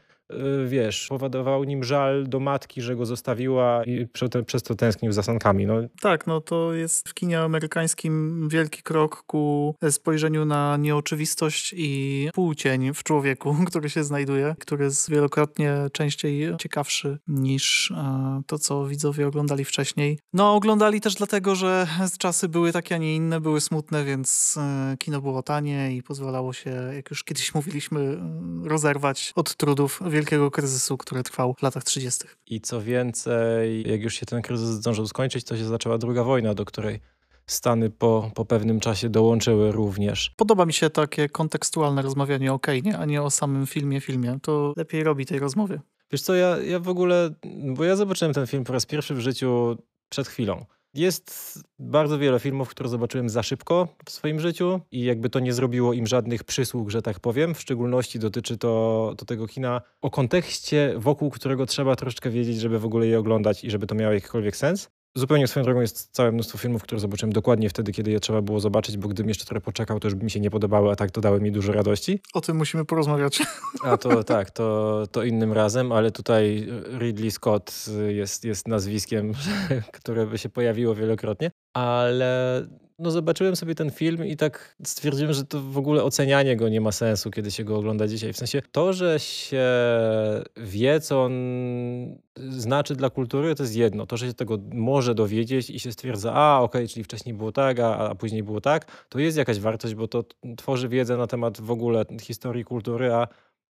wiesz, powodował nim żal do matki, że go zostawiła i przez to tęsknił za sankami. No. Tak, no to jest w kinie amerykańskim wielki krok ku spojrzeniu na nieoczywistość i półcień w człowieku, który się znajduje, który jest wielokrotnie częściej ciekawszy niż e, to, co widzowie oglądali wcześniej. No, oglądali też dlatego, że czasy były takie, a nie inne, były smutne, więc e, kino było tanie i pozwalało się, jak już kiedyś mówiliśmy, rozerwać od trudów wielkiego kryzysu, który trwał w latach 30. I co więcej, jak już się ten kryzys zdążył skończyć, to się zaczęła druga wojna, do której Stany po, po pewnym czasie dołączyły również. Podoba mi się takie kontekstualne rozmawianie o Kejnie, a nie o samym filmie, filmie. To lepiej robi tej rozmowy. Wiesz co, ja, ja w ogóle, bo ja zobaczyłem ten film po raz pierwszy w życiu przed chwilą. Jest bardzo wiele filmów, które zobaczyłem za szybko w swoim życiu i jakby to nie zrobiło im żadnych przysług, że tak powiem. W szczególności dotyczy to, to tego kina o kontekście, wokół którego trzeba troszeczkę wiedzieć, żeby w ogóle je oglądać i żeby to miało jakikolwiek sens. Zupełnie swoją drogą jest całe mnóstwo filmów, które zobaczyłem dokładnie wtedy, kiedy je trzeba było zobaczyć, bo gdybym jeszcze trochę poczekał, to już by mi się nie podobały, a tak to dały mi dużo radości. O tym musimy porozmawiać. A to tak, to, to innym razem, ale tutaj Ridley Scott jest, jest nazwiskiem, które by się pojawiło wielokrotnie, ale no zobaczyłem sobie ten film i tak stwierdziłem, że to w ogóle ocenianie go nie ma sensu, kiedy się go ogląda dzisiaj. W sensie to, że się wie, co on znaczy dla kultury, to jest jedno. To, że się tego może dowiedzieć i się stwierdza, a okej, okay, czyli wcześniej było tak, a, a później było tak, to jest jakaś wartość, bo to tworzy wiedzę na temat w ogóle historii kultury, a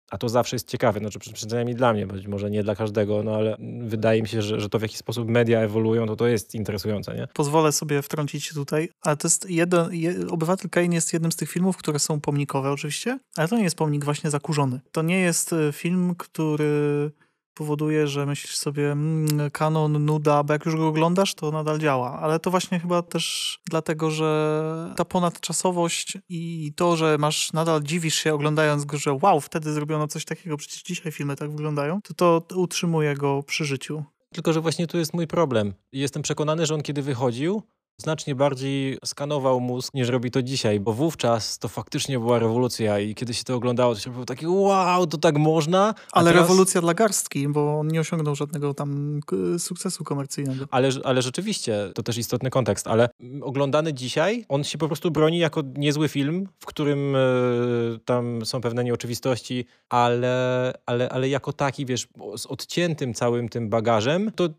A to zawsze jest ciekawe, znaczy przynajmniej dla mnie, być może nie dla każdego, no ale wydaje mi się, że, że to w jaki sposób media ewoluują, to to jest interesujące, nie? Pozwolę sobie wtrącić się tutaj, ale to jest jeden, je, Obywatel Kane jest jednym z tych filmów, które są pomnikowe oczywiście, ale to nie jest pomnik właśnie zakurzony. To nie jest y, film, który powoduje, że myślisz sobie mm, kanon, nuda, bo jak już go oglądasz, to nadal działa. Ale to właśnie chyba też dlatego, że ta ponadczasowość i to, że masz nadal dziwisz się oglądając go, że wow, wtedy zrobiono coś takiego, przecież dzisiaj filmy tak wyglądają, to to utrzymuje go przy życiu. Tylko, że właśnie tu jest mój problem. Jestem przekonany, że on kiedy wychodził, znacznie bardziej skanował mózg niż robi to dzisiaj, bo wówczas to faktycznie była rewolucja i kiedy się to oglądało, to się było takie wow, to tak można. Ale teraz... rewolucja dla garstki, bo on nie osiągnął żadnego tam sukcesu komercyjnego. Ale, ale rzeczywiście, to też istotny kontekst, ale oglądany dzisiaj, on się po prostu broni jako niezły film, w którym y, tam są pewne nieoczywistości, ale, ale, ale jako taki, wiesz, z odciętym całym tym bagażem, to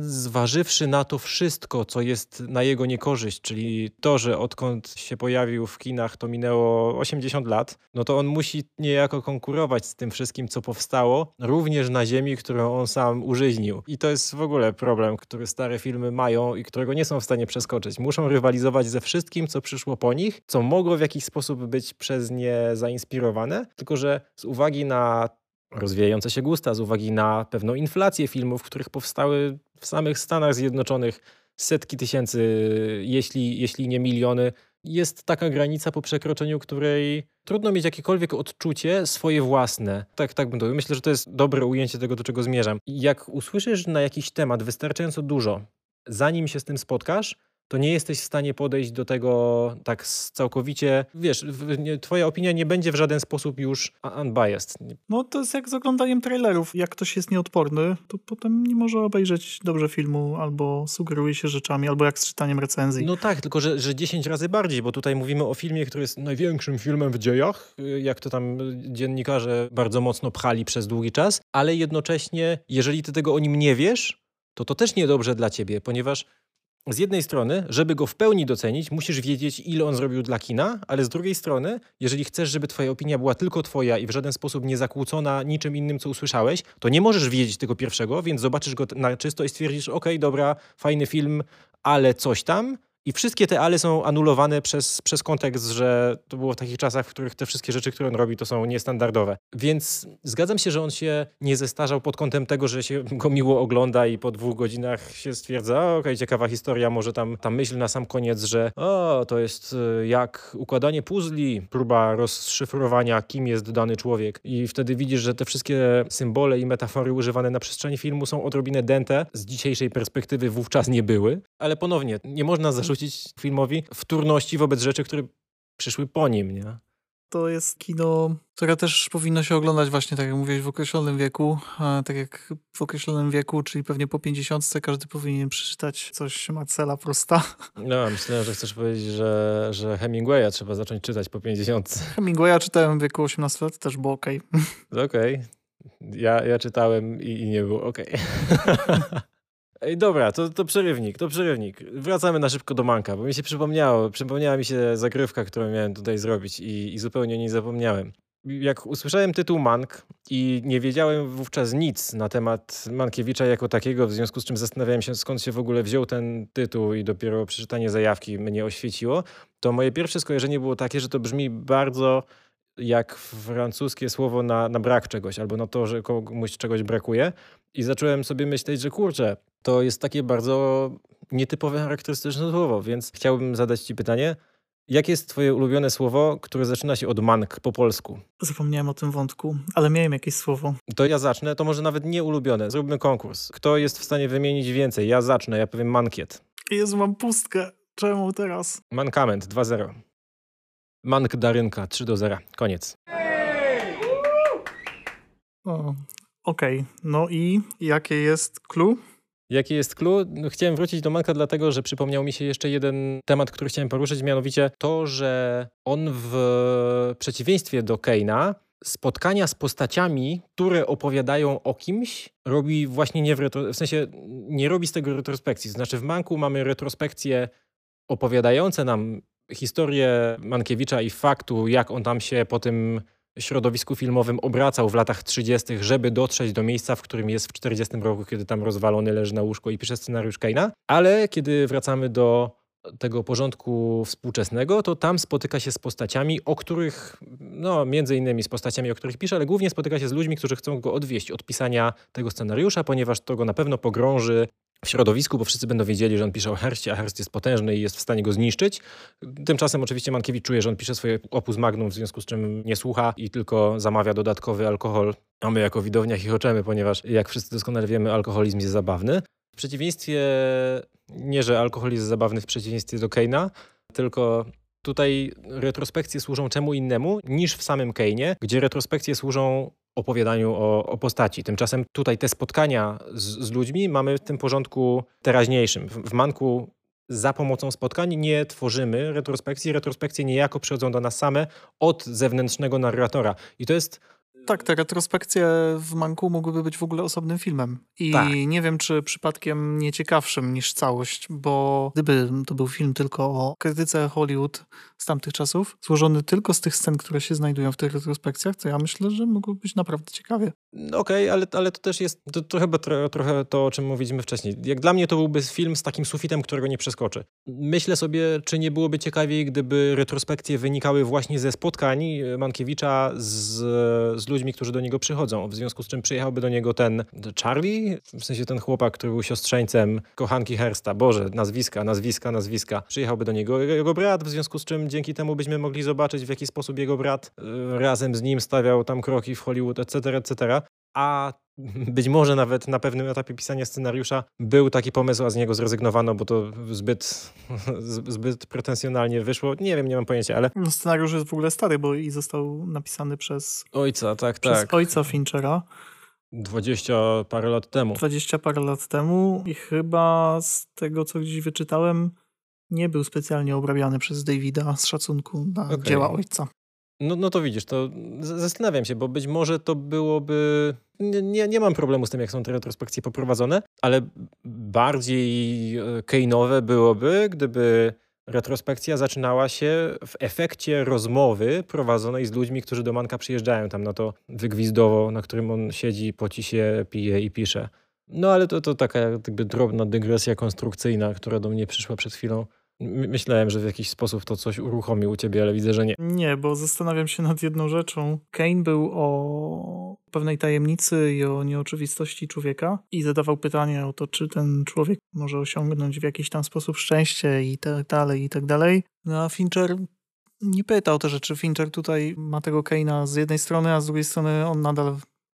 zważywszy na to wszystko, co jest na jego niekorzyść, czyli to, że odkąd się pojawił w kinach, to minęło 80 lat, no to on musi niejako konkurować z tym wszystkim, co powstało, również na ziemi, którą on sam użyźnił. I to jest w ogóle problem, który stare filmy mają i którego nie są w stanie przeskoczyć. Muszą rywalizować ze wszystkim, co przyszło po nich, co mogło w jakiś sposób być przez nie zainspirowane, tylko że z uwagi na rozwijające się gusta, z uwagi na pewną inflację filmów, których powstały w samych Stanach Zjednoczonych setki tysięcy, jeśli, jeśli nie miliony. Jest taka granica, po przekroczeniu której trudno mieć jakiekolwiek odczucie swoje własne. Tak, tak bym to Myślę, że to jest dobre ujęcie tego, do czego zmierzam. Jak usłyszysz na jakiś temat wystarczająco dużo, zanim się z tym spotkasz, to nie jesteś w stanie podejść do tego tak całkowicie, wiesz, twoja opinia nie będzie w żaden sposób już unbiased. No to jest jak z oglądaniem trailerów. Jak ktoś jest nieodporny, to potem nie może obejrzeć dobrze filmu, albo sugeruje się rzeczami, albo jak z czytaniem recenzji. No tak, tylko że, że 10 razy bardziej, bo tutaj mówimy o filmie, który jest największym filmem w dziejach, jak to tam dziennikarze bardzo mocno pchali przez długi czas, ale jednocześnie, jeżeli ty tego o nim nie wiesz, to to też niedobrze dla ciebie, ponieważ z jednej strony, żeby go w pełni docenić, musisz wiedzieć, ile on zrobił dla kina, ale z drugiej strony, jeżeli chcesz, żeby twoja opinia była tylko twoja i w żaden sposób nie zakłócona niczym innym, co usłyszałeś, to nie możesz wiedzieć tego pierwszego, więc zobaczysz go na czysto i stwierdzisz, ok, dobra, fajny film, ale coś tam, i wszystkie te ale są anulowane przez, przez kontekst, że to było w takich czasach, w których te wszystkie rzeczy, które on robi, to są niestandardowe. Więc zgadzam się, że on się nie zestarzał pod kątem tego, że się go miło ogląda i po dwóch godzinach się stwierdza, okej, okay, ciekawa historia, może tam ta myśl na sam koniec, że o, to jest y, jak układanie puzli, próba rozszyfrowania, kim jest dany człowiek. I wtedy widzisz, że te wszystkie symbole i metafory używane na przestrzeni filmu są odrobinę dęte. Z dzisiejszej perspektywy wówczas nie były. Ale ponownie, nie można zarzucić zarzucić filmowi wtórności wobec rzeczy, które przyszły po nim, nie? To jest kino, które też powinno się oglądać właśnie, tak jak mówiłeś, w określonym wieku. Tak jak w określonym wieku, czyli pewnie po 50 każdy powinien przeczytać coś Marcela Prosta. No, myślałem, że chcesz powiedzieć, że, że Hemingwaya trzeba zacząć czytać po 50. Hemingwaya czytałem w wieku 18 lat, też było ok. Okej. Okay. Ja, ja czytałem i, i nie było ok. Ej, dobra, to, to przerywnik, to przerywnik. Wracamy na szybko do Manka, bo mi się przypomniało, przypomniała mi się zagrywka, którą miałem tutaj zrobić i, i zupełnie nie zapomniałem. Jak usłyszałem tytuł Mank i nie wiedziałem wówczas nic na temat Mankiewicza jako takiego, w związku z czym zastanawiałem się skąd się w ogóle wziął ten tytuł i dopiero przeczytanie zajawki mnie oświeciło, to moje pierwsze skojarzenie było takie, że to brzmi bardzo jak francuskie słowo na, na brak czegoś albo na to, że komuś czegoś brakuje. I zacząłem sobie myśleć, że kurczę, to jest takie bardzo nietypowe, charakterystyczne słowo, więc chciałbym zadać Ci pytanie. Jakie jest Twoje ulubione słowo, które zaczyna się od mank po polsku? Zapomniałem o tym wątku, ale miałem jakieś słowo. To ja zacznę, to może nawet nie ulubione. Zróbmy konkurs. Kto jest w stanie wymienić więcej? Ja zacznę, ja powiem mankiet. Jezu, mam pustkę. Czemu teraz? Mankament 2-0. Mank Darynka 3 do 0. Koniec. Okej, okay. no i jakie jest clue? Jaki jest clue? No, chciałem wrócić do Manka dlatego, że przypomniał mi się jeszcze jeden temat, który chciałem poruszyć, mianowicie to, że on w przeciwieństwie do Keina spotkania z postaciami, które opowiadają o kimś, robi właśnie nie w, retro, w sensie nie robi z tego retrospekcji. Znaczy w Manku mamy retrospekcje opowiadające nam historię Mankiewicza i faktu, jak on tam się po tym środowisku filmowym obracał w latach 30., żeby dotrzeć do miejsca, w którym jest w 40 roku, kiedy tam rozwalony leży na łóżko i pisze scenariusz Keina. Ale kiedy wracamy do tego porządku współczesnego, to tam spotyka się z postaciami, o których, no między innymi z postaciami, o których pisze, ale głównie spotyka się z ludźmi, którzy chcą go odwieść od pisania tego scenariusza, ponieważ to go na pewno pogrąży w środowisku, bo wszyscy będą wiedzieli, że on pisze o Herstie, a Herst jest potężny i jest w stanie go zniszczyć. Tymczasem oczywiście Mankiewicz czuje, że on pisze swoje opus magnum, w związku z czym nie słucha i tylko zamawia dodatkowy alkohol. A my jako widownia chichoczemy, ponieważ jak wszyscy doskonale wiemy, alkoholizm jest zabawny. W przeciwieństwie, nie że alkoholizm jest zabawny w przeciwieństwie do Keina, tylko tutaj retrospekcje służą czemu innemu niż w samym Keinie, gdzie retrospekcje służą opowiadaniu o, o, postaci. Tymczasem tutaj te spotkania z, z, ludźmi mamy w tym porządku teraźniejszym. W, w Manku za pomocą spotkań nie tworzymy retrospekcji. Retrospekcje niejako przychodzą do nas same od zewnętrznego narratora. I to jest tak, te retrospekcje w Manku mogłyby być w ogóle osobnym filmem. I tak. nie wiem, czy przypadkiem nie ciekawszym niż całość, bo gdyby to był film tylko o krytyce Hollywood z tamtych czasów, złożony tylko z tych scen, które się znajdują w tych retrospekcjach, to ja myślę, że mogłoby być naprawdę ciekawie. Okej, okay, ale, ale to też jest to, to chyba trochę, trochę to, o czym mówiliśmy wcześniej. Jak dla mnie to byłby film z takim sufitem, którego nie przeskoczy. Myślę sobie, czy nie byłoby ciekawiej, gdyby retrospekcje wynikały właśnie ze spotkań Mankiewicza z, z ludźmi, którzy do niego przychodzą. W związku z czym przyjechałby do niego ten Charlie, w sensie ten chłopak, który był siostrzeńcem kochanki Hersta. Boże, nazwiska, nazwiska, nazwiska. Przyjechałby do niego jego brat, w związku z czym dzięki temu byśmy mogli zobaczyć, w jaki sposób jego brat e, razem z nim stawiał tam kroki w Hollywood, etc., etc. A być może nawet na pewnym etapie pisania scenariusza był taki pomysł, a z niego zrezygnowano, bo to zbyt, zbyt pretensjonalnie wyszło. Nie wiem, nie mam pojęcia, ale... No, scenariusz jest w ogóle stary, bo i został napisany przez... Ojca, tak, przez tak. ojca Finchera. Dwadzieścia parę lat temu. Dwadzieścia parę lat temu i chyba z tego, co gdzieś wyczytałem, nie był specjalnie obrabiany przez Davida z szacunku na okay. dzieła ojca. No, no to widzisz, to zastanawiam się, bo być może to byłoby. Nie, nie, mam problemu z tym, jak są te retrospekcje poprowadzone, ale bardziej e, kejnowe byłoby, gdyby retrospekcja zaczynała się w efekcie rozmowy prowadzonej z ludźmi, którzy do Manka przyjeżdżają tam na to wygwizdowo, na którym on siedzi, poci się, pije i pisze. No ale to, to taka jakby drobna dygresja konstrukcyjna, która do mnie przyszła przed chwilą. Myślałem, że w jakiś sposób to coś uruchomi u ciebie, ale widzę, że nie. Nie, bo zastanawiam się nad jedną rzeczą. Kane był o pewnej tajemnicy i o nieoczywistości człowieka i zadawał pytanie o to, czy ten człowiek może osiągnąć w jakiś tam sposób szczęście i tak dalej, i tak dalej. No a Fincher nie pytał te rzeczy. Fincher tutaj ma tego Kane'a z jednej strony, a z drugiej strony on nadal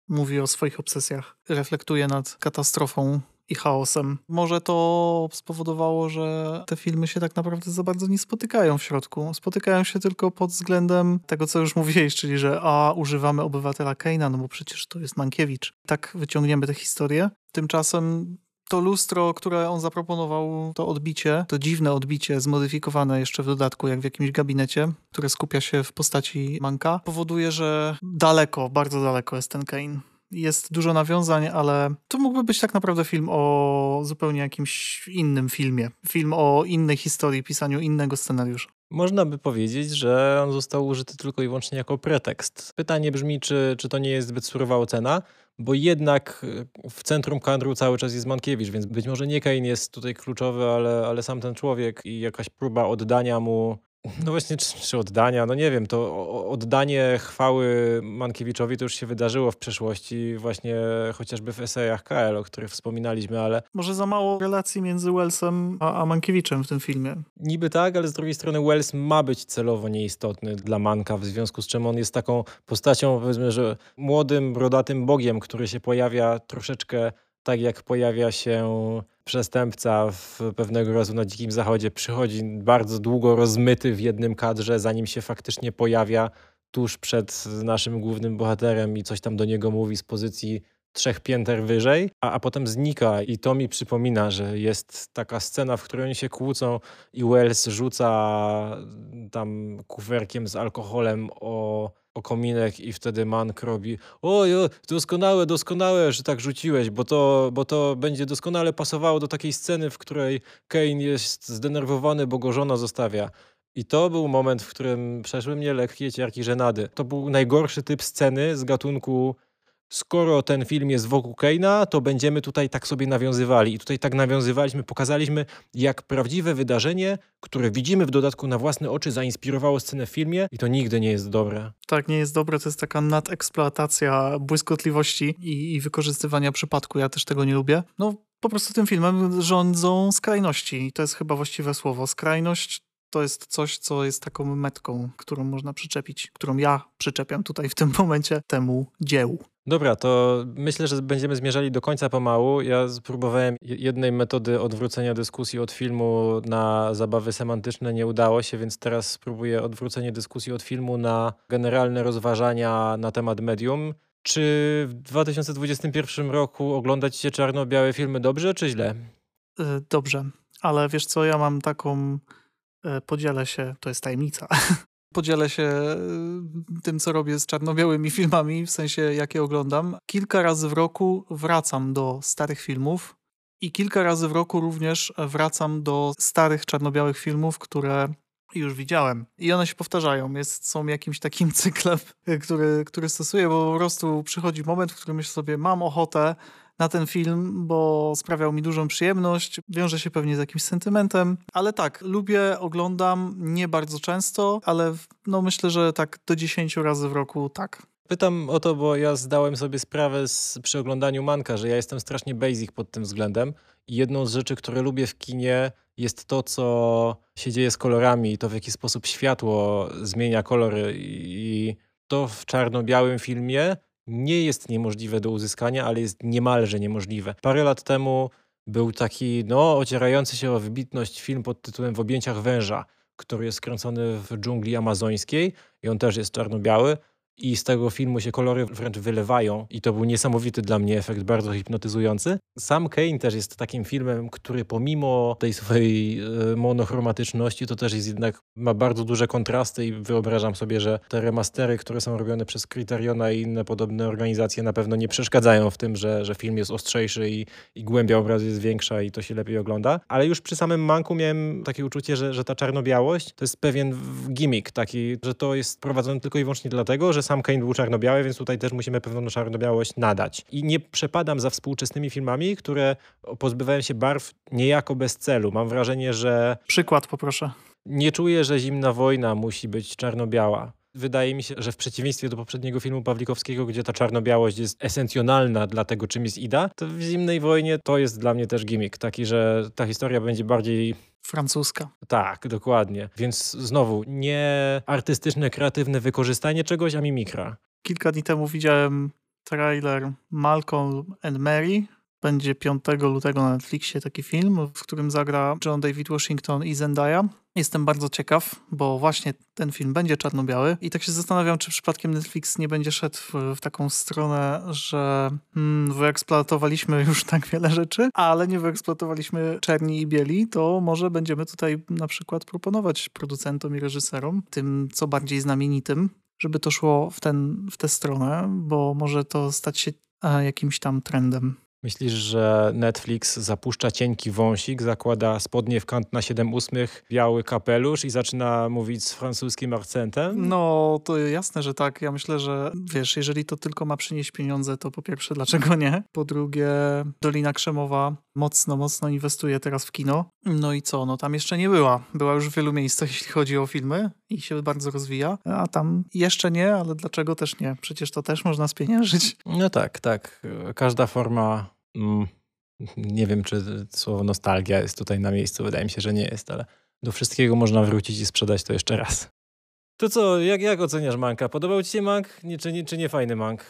mówi o swoich obsesjach. Reflektuje nad katastrofą i chaosem. Może to spowodowało, że te filmy się tak naprawdę za bardzo nie spotykają w środku. Spotykają się tylko pod względem tego, co już mówiłeś, czyli że a, używamy obywatela Keina, no bo przecież to jest Mankiewicz. Tak wyciągniemy tę historię. Tymczasem to lustro, które on zaproponował, to odbicie, to dziwne odbicie, zmodyfikowane jeszcze w dodatku, jak w jakimś gabinecie, które skupia się w postaci Manka, powoduje, że daleko, bardzo daleko jest ten Kane jest dużo nawiązań, ale to mógłby być tak naprawdę film o zupełnie jakimś innym filmie. Film o innej historii, pisaniu innego scenariusza. Można by powiedzieć, że on został użyty tylko i wyłącznie jako pretekst. Pytanie brzmi, czy, czy to nie jest zbyt surowa ocena, bo jednak w centrum kadru cały czas jest Mankiewicz, więc być może nie Kane jest tutaj kluczowy, ale, ale sam ten człowiek i jakaś próba oddania mu no właśnie, czy, czy, oddania, no nie wiem, to oddanie chwały Mankiewiczowi to już się wydarzyło w przeszłości, właśnie chociażby w esejach KL, o których wspominaliśmy, ale... Może za mało relacji między Wellsem a, a Mankiewiczem w tym filmie. Niby tak, ale z drugiej strony Wells ma być celowo nieistotny dla Manka, w związku z czym on jest taką postacią, powiedzmy, że młodym, brodatym bogiem, który się pojawia troszeczkę tak jak pojawia się przestępca w pewnego razu na Dzikim Zachodzie, przychodzi bardzo długo rozmyty w jednym kadrze, zanim się faktycznie pojawia tuż przed naszym głównym bohaterem i coś tam do niego mówi z pozycji trzech pięter wyżej, a, a potem znika. I to mi przypomina, że jest taka scena, w której oni się kłócą i Wells rzuca tam kuferkiem z alkoholem o o kominek i wtedy Mank robi oj, doskonałe, doskonałe, że tak rzuciłeś, bo to, bo to będzie doskonale pasowało do takiej sceny, w której Kane jest zdenerwowany, bo go żona zostawia. I to był moment, w którym przeszły mnie lekkie ciarki żenady. To był najgorszy typ sceny z gatunku skoro ten film jest wokół Keina, to będziemy tutaj tak sobie nawiązywali. I tutaj tak nawiązywaliśmy, pokazaliśmy, jak prawdziwe wydarzenie, które widzimy w dodatku na własne oczy, zainspirowało scenę w filmie i to nigdy nie jest dobre. Tak, nie jest dobre. To jest taka nadeksploatacja błyskotliwości i, i wykorzystywania przypadku. Ja też tego nie lubię. No, po prostu tym filmem rządzą skrajności. I to jest chyba właściwe słowo. Skrajność to jest coś, co jest taką metką, którą można przyczepić, którą ja przyczepiam tutaj w tym momencie temu dziełu. Dobra, to myślę, że będziemy zmierzali do końca pomału. Ja spróbowałem jednej metody odwrócenia dyskusji od filmu na zabawy semantyczne, nie udało się, więc teraz spróbuję odwrócenie dyskusji od filmu na generalne rozważania na temat medium. Czy w 2021 roku oglądać się czarno-białe filmy dobrze, czy źle? Y, dobrze, ale wiesz co, ja mam taką podzielę się, to jest tajemnica, Podzielę się y, tym, co robię z czarno-białymi filmami, w sensie jakie oglądam. Kilka razy w roku wracam do starych filmów i kilka razy w roku również wracam do starych czarno-białych filmów, które już widziałem. I one się powtarzają, jest, są jakimś takim cyklem, który, który stosuję, bo po prostu przychodzi moment, w którym myślę sobie, mam ochotę na ten film, bo sprawiał mi dużą przyjemność. Wiąże się pewnie z jakimś sentymentem, ale tak, lubię, oglądam, nie bardzo często, ale no myślę, że tak do 10 razy w roku tak. Pytam o to, bo ja zdałem sobie sprawę z, przy oglądaniu Manka, że ja jestem strasznie basic pod tym względem i jedną z rzeczy, które lubię w kinie jest to, co się dzieje z kolorami i to, w jaki sposób światło zmienia kolory i to w czarno-białym filmie nie jest niemożliwe do uzyskania, ale jest niemalże niemożliwe. Parę lat temu był taki, no, ocierający się o wybitność film pod tytułem W objęciach węża, który jest skręcony w dżungli amazońskiej i on też jest czarno-biały i z tego filmu się kolory wręcz wylewają i to był niesamowity dla mnie efekt, bardzo hipnotyzujący. Sam Kane też jest takim filmem, który pomimo tej swojej e, monochromatyczności to też jest jednak, ma bardzo duże kontrasty i wyobrażam sobie, że te remastery, które są robione przez Criteriona i inne podobne organizacje na pewno nie przeszkadzają w tym, że, że film jest ostrzejszy i, i głębia obrazu jest większa i to się lepiej ogląda. Ale już przy samym Manku miałem takie uczucie, że, że ta czarno-białość to jest pewien gimmick taki, że to jest prowadzone tylko i wyłącznie dlatego, że sam Kane był czarno-biały, więc tutaj też musimy pewną czarno-białość nadać. I nie przepadam za współczesnymi filmami, które pozbywają się barw niejako bez celu. Mam wrażenie, że... Przykład poproszę. Nie czuję, że Zimna Wojna musi być czarno-biała. Wydaje mi się, że w przeciwieństwie do poprzedniego filmu Pawlikowskiego, gdzie ta czarno-białość jest esencjonalna dla tego, czym jest Ida, to w Zimnej Wojnie to jest dla mnie też gimmick, taki, że ta historia będzie bardziej francuska. Tak, dokładnie. Więc znowu, nie artystyczne, kreatywne wykorzystanie czegoś, a mimikra. Kilka dni temu widziałem trailer Malcolm and Mary. Będzie 5 lutego na Netflixie taki film, w którym zagra John David Washington i Zendaya. Jestem bardzo ciekaw, bo właśnie ten film będzie czarno-biały i tak się zastanawiam, czy przypadkiem Netflix nie będzie szedł w, taką stronę, że hmm, wyeksploatowaliśmy już tak wiele rzeczy, ale nie wyeksploatowaliśmy czerni i bieli, to może będziemy tutaj na przykład proponować producentom i reżyserom, tym co bardziej znamienitym, żeby to szło w, ten, w tę stronę, bo może to stać się e, jakimś tam trendem. Myślisz, że Netflix zapuszcza cienki wąsik, zakłada spodnie w kant na 7 ósmych, biały kapelusz i zaczyna mówić z francuskim akcentem? No, to jasne, że tak. Ja myślę, że wiesz, jeżeli to tylko ma przynieść pieniądze, to po pierwsze, dlaczego nie? Po drugie, Dolina Krzemowa mocno, mocno inwestuje teraz w kino. No i co? No tam jeszcze nie była. Była już w wielu miejscach, jeśli chodzi o filmy i się bardzo rozwija, a tam jeszcze nie, ale dlaczego też nie? Przecież to też można spieniężyć. No tak, tak. Każda forma mm, nie wiem, czy słowo nostalgia jest tutaj na miejscu, wydaje mi się, że nie jest, ale do wszystkiego można wrócić i sprzedać to jeszcze raz. To co, jak, jak oceniasz Manka? Podobał ci się Mank, nie, czy, nie, czy nie fajny Mank?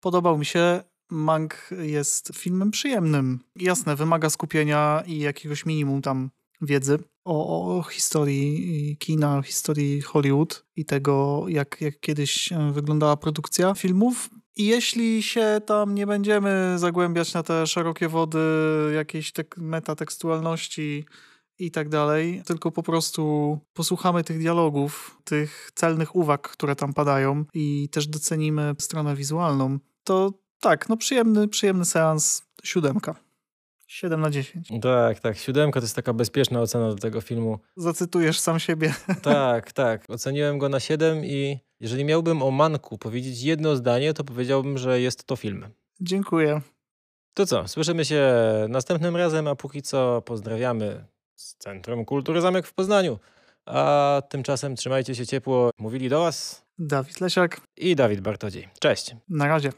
Podobał mi się. Mank jest filmem przyjemnym. Jasne, wymaga skupienia i jakiegoś minimum tam wiedzy o, o historii kina, historii Hollywood i tego, jak, jak kiedyś wyglądała produkcja filmów. I jeśli się tam nie będziemy zagłębiać na te szerokie wody jakiejś tek- metatekstualności i tak dalej, tylko po prostu posłuchamy tych dialogów, tych celnych uwag, które tam padają i też docenimy stronę wizualną, to tak, no przyjemny, przyjemny seans, siódemka. 7 na 10. Tak, tak. Siódemka to jest taka bezpieczna ocena do tego filmu. Zacytujesz sam siebie. Tak, tak. Oceniłem go na 7 i jeżeli miałbym o Manku powiedzieć jedno zdanie, to powiedziałbym, że jest to film. Dziękuję. To co, słyszymy się następnym razem, a póki co pozdrawiamy z Centrum Kultury Zamek w Poznaniu. A tymczasem trzymajcie się ciepło. Mówili do Was Dawid Lesiak, i Dawid Bartodziej. Cześć. na razie.